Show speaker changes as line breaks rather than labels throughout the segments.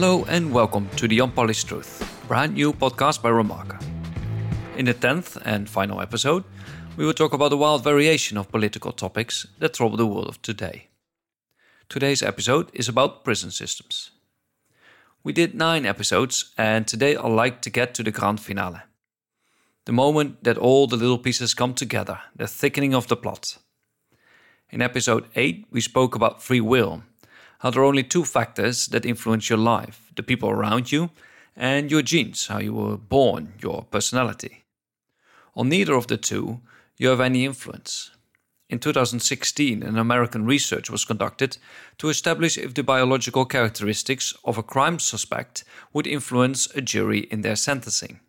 Hello and welcome to The Unpolished Truth, brand new podcast by Remarker. In the 10th and final episode, we will talk about a wild variation of political topics that trouble the world of today. Today's episode is about prison systems. We did nine episodes, and today I'd like to get to the grand finale. The moment that all the little pieces come together, the thickening of the plot. In episode 8, we spoke about free will how there are only two factors that influence your life the people around you and your genes, how you were born, your personality. On neither of the two, you have any influence. In 2016, an American research was conducted to establish if the biological characteristics of a crime suspect would influence a jury in their sentencing.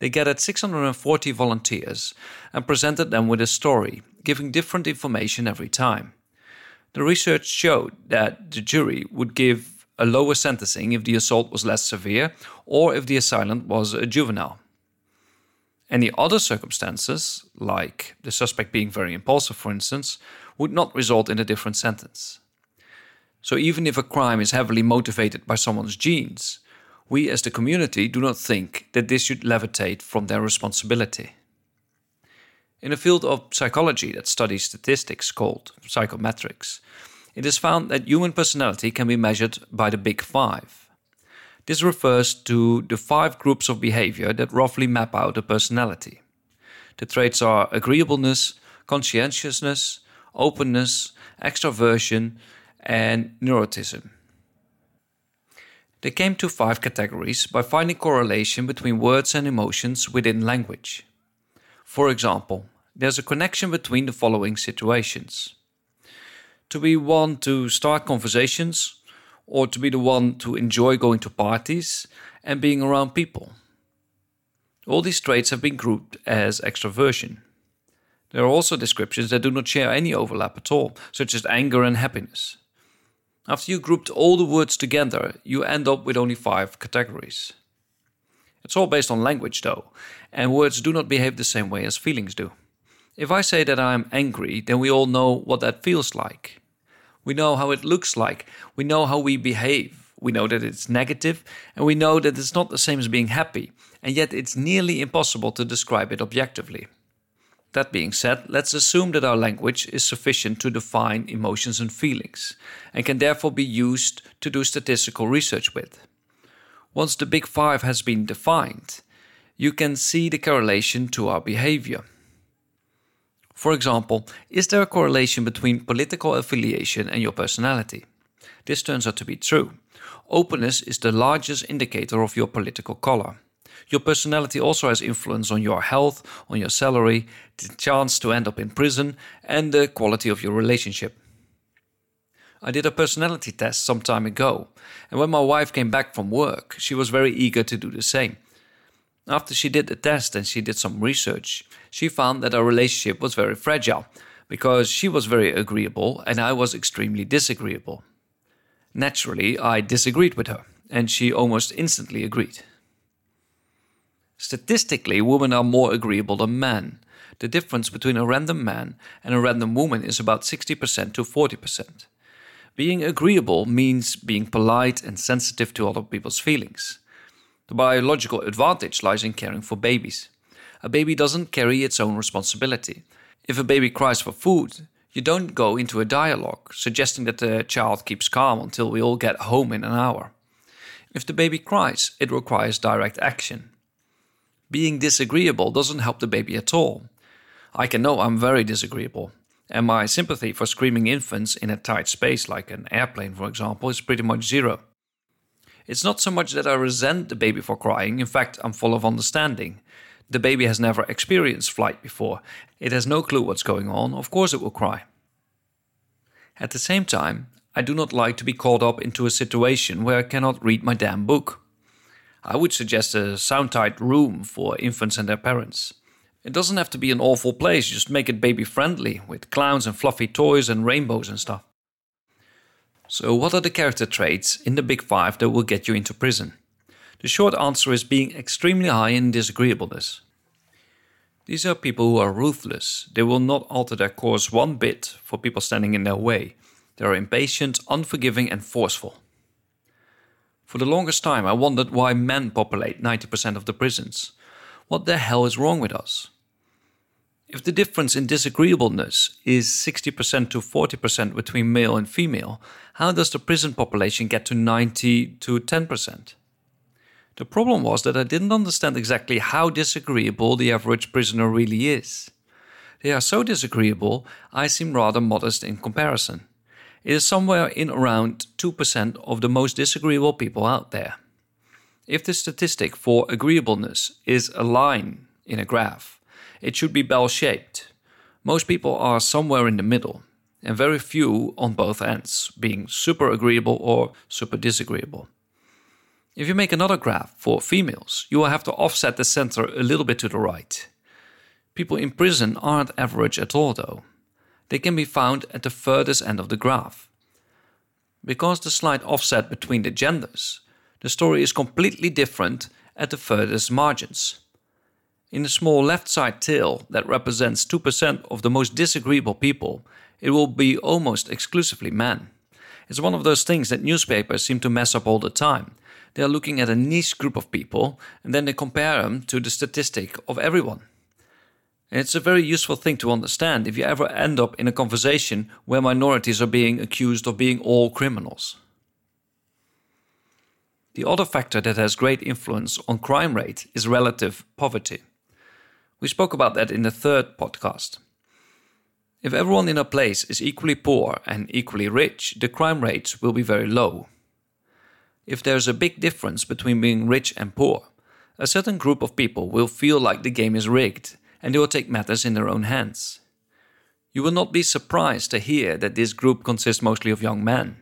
They gathered 640 volunteers and presented them with a story, giving different information every time. The research showed that the jury would give a lower sentencing if the assault was less severe or if the assailant was a juvenile. Any other circumstances, like the suspect being very impulsive, for instance, would not result in a different sentence. So, even if a crime is heavily motivated by someone's genes, we as the community do not think that this should levitate from their responsibility. In a field of psychology that studies statistics called psychometrics, it is found that human personality can be measured by the Big Five. This refers to the five groups of behavior that roughly map out a personality. The traits are agreeableness, conscientiousness, openness, extraversion, and neuroticism. They came to five categories by finding correlation between words and emotions within language. For example, there's a connection between the following situations to be one to start conversations, or to be the one to enjoy going to parties and being around people. All these traits have been grouped as extraversion. There are also descriptions that do not share any overlap at all, such as anger and happiness. After you grouped all the words together, you end up with only five categories. It's all based on language, though, and words do not behave the same way as feelings do. If I say that I'm angry, then we all know what that feels like. We know how it looks like. We know how we behave. We know that it's negative, and we know that it's not the same as being happy, and yet it's nearly impossible to describe it objectively. That being said, let's assume that our language is sufficient to define emotions and feelings, and can therefore be used to do statistical research with. Once the Big Five has been defined, you can see the correlation to our behavior. For example, is there a correlation between political affiliation and your personality? This turns out to be true. Openness is the largest indicator of your political color. Your personality also has influence on your health, on your salary, the chance to end up in prison, and the quality of your relationship. I did a personality test some time ago, and when my wife came back from work, she was very eager to do the same. After she did the test and she did some research, she found that our relationship was very fragile because she was very agreeable and I was extremely disagreeable. Naturally, I disagreed with her, and she almost instantly agreed. Statistically, women are more agreeable than men. The difference between a random man and a random woman is about 60% to 40%. Being agreeable means being polite and sensitive to other people's feelings. The biological advantage lies in caring for babies. A baby doesn't carry its own responsibility. If a baby cries for food, you don't go into a dialogue suggesting that the child keeps calm until we all get home in an hour. If the baby cries, it requires direct action. Being disagreeable doesn't help the baby at all. I can know I'm very disagreeable, and my sympathy for screaming infants in a tight space, like an airplane, for example, is pretty much zero. It's not so much that I resent the baby for crying, in fact, I'm full of understanding. The baby has never experienced flight before, it has no clue what's going on, of course it will cry. At the same time, I do not like to be caught up into a situation where I cannot read my damn book. I would suggest a sound tight room for infants and their parents. It doesn't have to be an awful place, just make it baby friendly, with clowns and fluffy toys and rainbows and stuff. So, what are the character traits in the Big Five that will get you into prison? The short answer is being extremely high in disagreeableness. These are people who are ruthless. They will not alter their course one bit for people standing in their way. They are impatient, unforgiving, and forceful. For the longest time, I wondered why men populate 90% of the prisons. What the hell is wrong with us? If the difference in disagreeableness is 60% to 40% between male and female, how does the prison population get to 90 to 10%? The problem was that I didn't understand exactly how disagreeable the average prisoner really is. They are so disagreeable, I seem rather modest in comparison. It is somewhere in around 2% of the most disagreeable people out there. If the statistic for agreeableness is a line in a graph, it should be bell shaped. Most people are somewhere in the middle, and very few on both ends, being super agreeable or super disagreeable. If you make another graph for females, you will have to offset the center a little bit to the right. People in prison aren't average at all, though. They can be found at the furthest end of the graph. Because the slight offset between the genders, the story is completely different at the furthest margins. In the small left side tail that represents 2% of the most disagreeable people, it will be almost exclusively men. It's one of those things that newspapers seem to mess up all the time. They are looking at a niche group of people and then they compare them to the statistic of everyone. And it's a very useful thing to understand if you ever end up in a conversation where minorities are being accused of being all criminals. The other factor that has great influence on crime rate is relative poverty. We spoke about that in the third podcast. If everyone in a place is equally poor and equally rich, the crime rates will be very low. If there's a big difference between being rich and poor, a certain group of people will feel like the game is rigged and they will take matters in their own hands. You will not be surprised to hear that this group consists mostly of young men.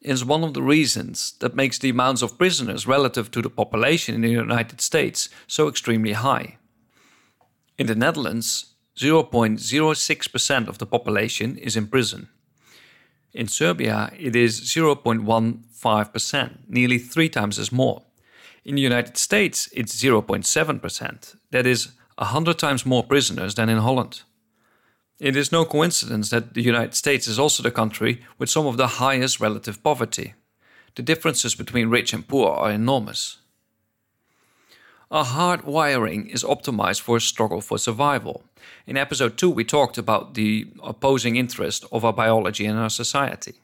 It is one of the reasons that makes the amounts of prisoners relative to the population in the United States so extremely high. In the Netherlands, 0.06% of the population is in prison. In Serbia, it is 0.15%, nearly three times as more. In the United States, it's 0.7%, that is 100 times more prisoners than in Holland. It is no coincidence that the United States is also the country with some of the highest relative poverty. The differences between rich and poor are enormous. Our hard wiring is optimized for a struggle for survival. In episode 2, we talked about the opposing interest of our biology and our society.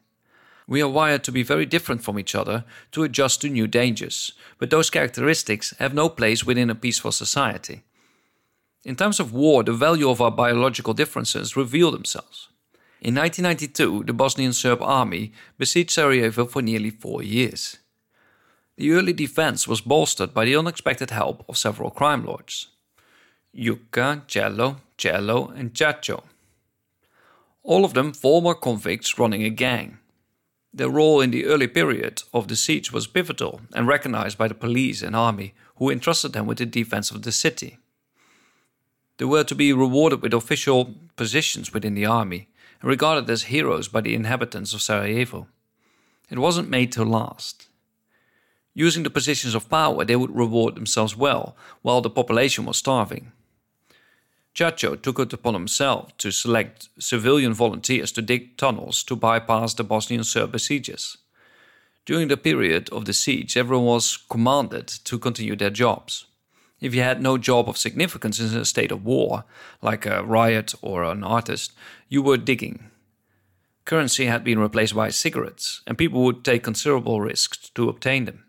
We are wired to be very different from each other to adjust to new dangers, but those characteristics have no place within a peaceful society. In times of war, the value of our biological differences reveal themselves. In 1992, the Bosnian Serb army besieged Sarajevo for nearly four years. The early defense was bolstered by the unexpected help of several crime lords Juka, Cello, Cello, and Chacho. All of them former convicts running a gang. Their role in the early period of the siege was pivotal and recognized by the police and army, who entrusted them with the defense of the city. They were to be rewarded with official positions within the army and regarded as heroes by the inhabitants of Sarajevo. It wasn't made to last. Using the positions of power, they would reward themselves well, while the population was starving. Chacho took it upon himself to select civilian volunteers to dig tunnels to bypass the Bosnian Serb besiegers. During the period of the siege, everyone was commanded to continue their jobs. If you had no job of significance in a state of war, like a riot or an artist, you were digging. Currency had been replaced by cigarettes, and people would take considerable risks to obtain them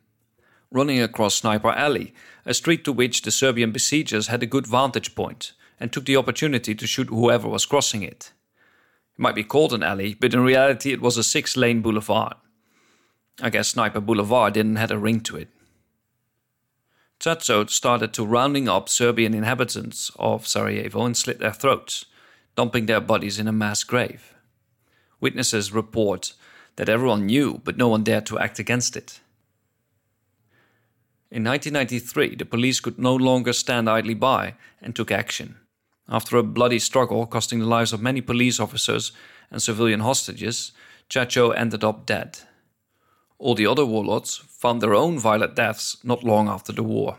running across Sniper Alley, a street to which the Serbian besiegers had a good vantage point and took the opportunity to shoot whoever was crossing it. It might be called an alley, but in reality it was a six lane boulevard. I guess Sniper Boulevard didn't have a ring to it. Chacho started to rounding up Serbian inhabitants of Sarajevo and slit their throats, dumping their bodies in a mass grave. Witnesses report that everyone knew, but no one dared to act against it. In 1993, the police could no longer stand idly by and took action. After a bloody struggle costing the lives of many police officers and civilian hostages, Chacho ended up dead. All the other warlords found their own violent deaths not long after the war.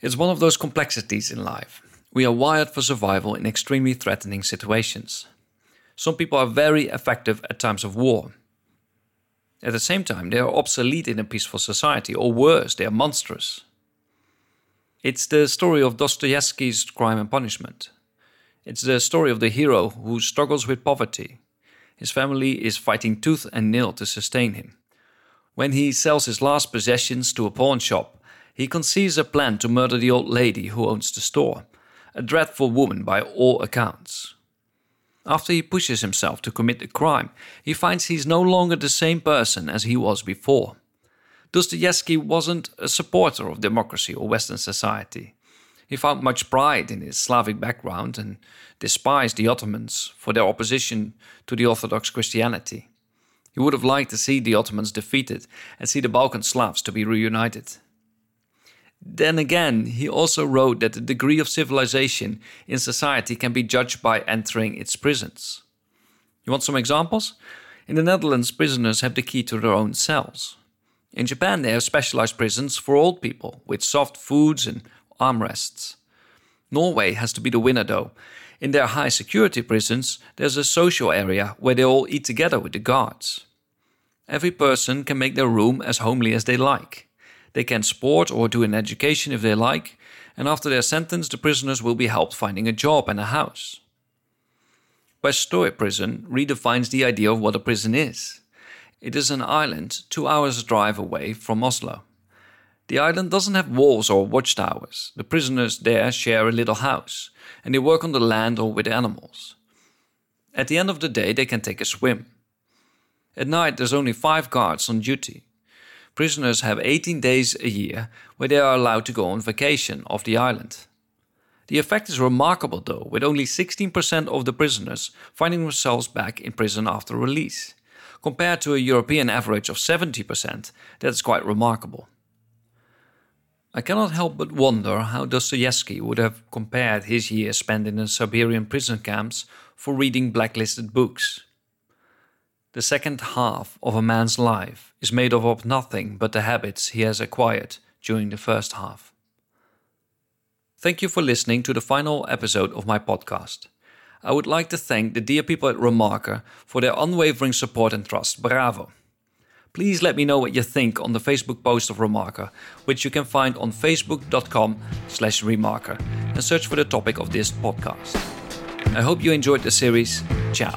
It's one of those complexities in life. We are wired for survival in extremely threatening situations. Some people are very effective at times of war, At the same time, they are obsolete in a peaceful society, or worse, they are monstrous. It's the story of Dostoevsky's Crime and Punishment. It's the story of the hero who struggles with poverty. His family is fighting tooth and nail to sustain him. When he sells his last possessions to a pawn shop, he conceives a plan to murder the old lady who owns the store, a dreadful woman by all accounts. After he pushes himself to commit the crime, he finds he's no longer the same person as he was before. Dostoevsky wasn't a supporter of democracy or Western society. He found much pride in his Slavic background and despised the Ottomans for their opposition to the Orthodox Christianity. He would have liked to see the Ottomans defeated and see the Balkan Slavs to be reunited. Then again, he also wrote that the degree of civilization in society can be judged by entering its prisons. You want some examples? In the Netherlands, prisoners have the key to their own cells. In Japan, they have specialized prisons for old people with soft foods and armrests. Norway has to be the winner though. In their high security prisons, there's a social area where they all eat together with the guards. Every person can make their room as homely as they like. They can sport or do an education if they like, and after their sentence, the prisoners will be helped finding a job and a house. Bastøy prison redefines the idea of what a prison is. It is an island two hours' drive away from Oslo. The island doesn't have walls or watchtowers. The prisoners there share a little house, and they work on the land or with animals. At the end of the day, they can take a swim. At night, there's only five guards on duty prisoners have 18 days a year where they are allowed to go on vacation off the island. The effect is remarkable though, with only 16% of the prisoners finding themselves back in prison after release. Compared to a European average of 70%, that is quite remarkable. I cannot help but wonder how Dostoevsky would have compared his years spent in the Siberian prison camps for reading blacklisted books. The second half of a man's life is made up of nothing but the habits he has acquired during the first half. Thank you for listening to the final episode of my podcast. I would like to thank the dear people at Remarker for their unwavering support and trust. Bravo! Please let me know what you think on the Facebook post of Remarker, which you can find on facebook.com slash remarker and search for the topic of this podcast. I hope you enjoyed the series. Ciao.